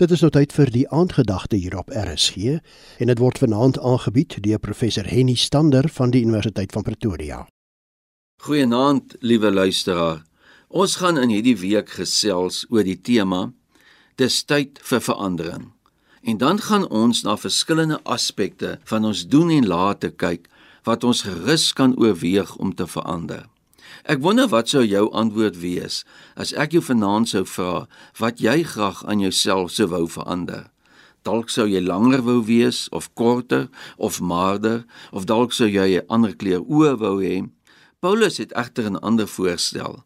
Dit is nou tyd vir die aandgedagte hier op RSG en dit word vanaand aangebied deur professor Henny Stander van die Universiteit van Pretoria. Goeienaand, liewe luisteraar. Ons gaan in hierdie week gesels oor die tema Dis tyd vir verandering. En dan gaan ons na verskillende aspekte van ons doen en late kyk wat ons gerus kan oorweeg om te verander. Ek wonder wat sou jou antwoord wees as ek jou vanaand sou vra wat jy graag aan jouself sou wou verander. Dalk sou jy langer wou wees of korter of maarder of dalk sou jy 'n ander kleur oë wou hê. Paulus het egter 'n ander voorstel.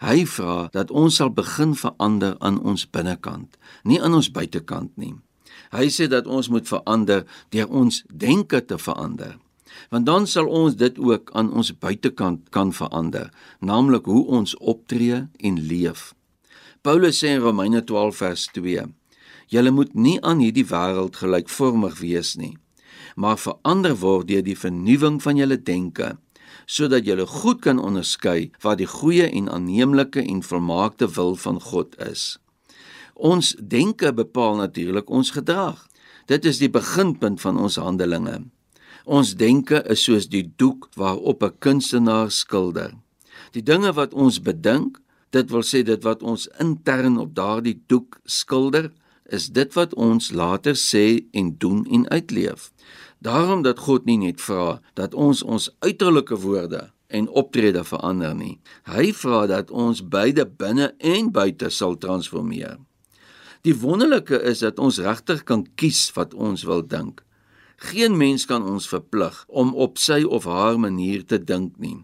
Hy vra dat ons sal begin verander aan ons binnekant, nie aan ons buitekant nie. Hy sê dat ons moet verander deur ons denke te verander want dan sal ons dit ook aan ons buitekant kan verander, naamlik hoe ons optree en leef. Paulus sê in Romeine 12 vers 2: Julle moet nie aan hierdie wêreld gelykvormig wees nie, maar verander word deur die vernuwing van julle denke, sodat julle goed kan onderskei wat die goeie en aanneemlike en volmaakte wil van God is. Ons denke bepaal natuurlik ons gedrag. Dit is die beginpunt van ons handelinge. Ons denke is soos die doek waarop 'n kunstenaar skilder. Die dinge wat ons bedink, dit wil sê dit wat ons intern op daardie doek skilder, is dit wat ons later sê en doen en uitleef. Daarom dat God nie net vra dat ons ons uiterlike woorde en optrede verander nie. Hy vra dat ons beide binne en buite sal transformeer. Die wonderlike is dat ons regtig kan kies wat ons wil dink. Geen mens kan ons verplig om op sy of haar manier te dink nie.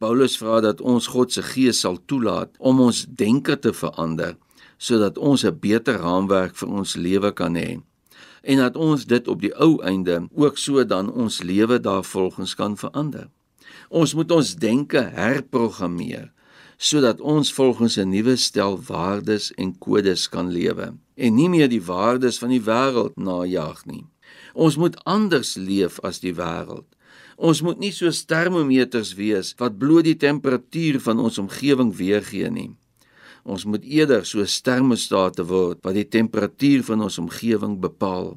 Paulus vra dat ons God se gees sal toelaat om ons denke te verander sodat ons 'n beter raamwerk vir ons lewe kan hê en dat ons dit op die ou einde ook so dan ons lewe daarvolgens kan verander. Ons moet ons denke herprogrammeer sodat ons volgens 'n nuwe stel waardes en kodes kan lewe en nie meer die waardes van die wêreld najag nie. Ons moet anders leef as die wêreld. Ons moet nie so termometers wees wat bloot die temperatuur van ons omgewing weergee nie. Ons moet eerder so termostate word wat die temperatuur van ons omgewing bepaal.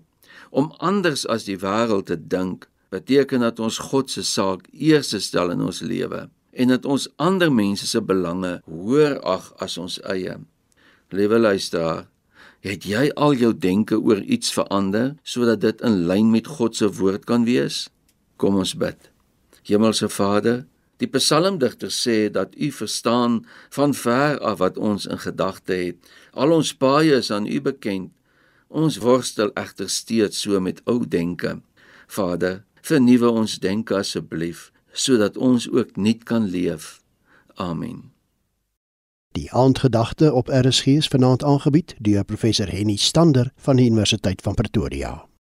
Om anders as die wêreld te dink, beteken dat ons God se saak eers stel in ons lewe en dat ons ander mense se belange hoër ag as ons eie. Liewe luisteraar, Het jy al jou denke oor iets verander sodat dit in lyn met God se woord kan wees? Kom ons bid. Hemelse Vader, die psalmdigter sê dat U verstaan van ver af wat ons in gedagte het. Al ons paaie is aan U bekend. Ons worstel egter steeds so met ou denke. Vader, vernuwe ons denke asseblief sodat ons ook nuut kan leef. Amen. Die aandgedagte op RSG is vanaand aangebied deur professor Henny Stander van die Universiteit van Pretoria.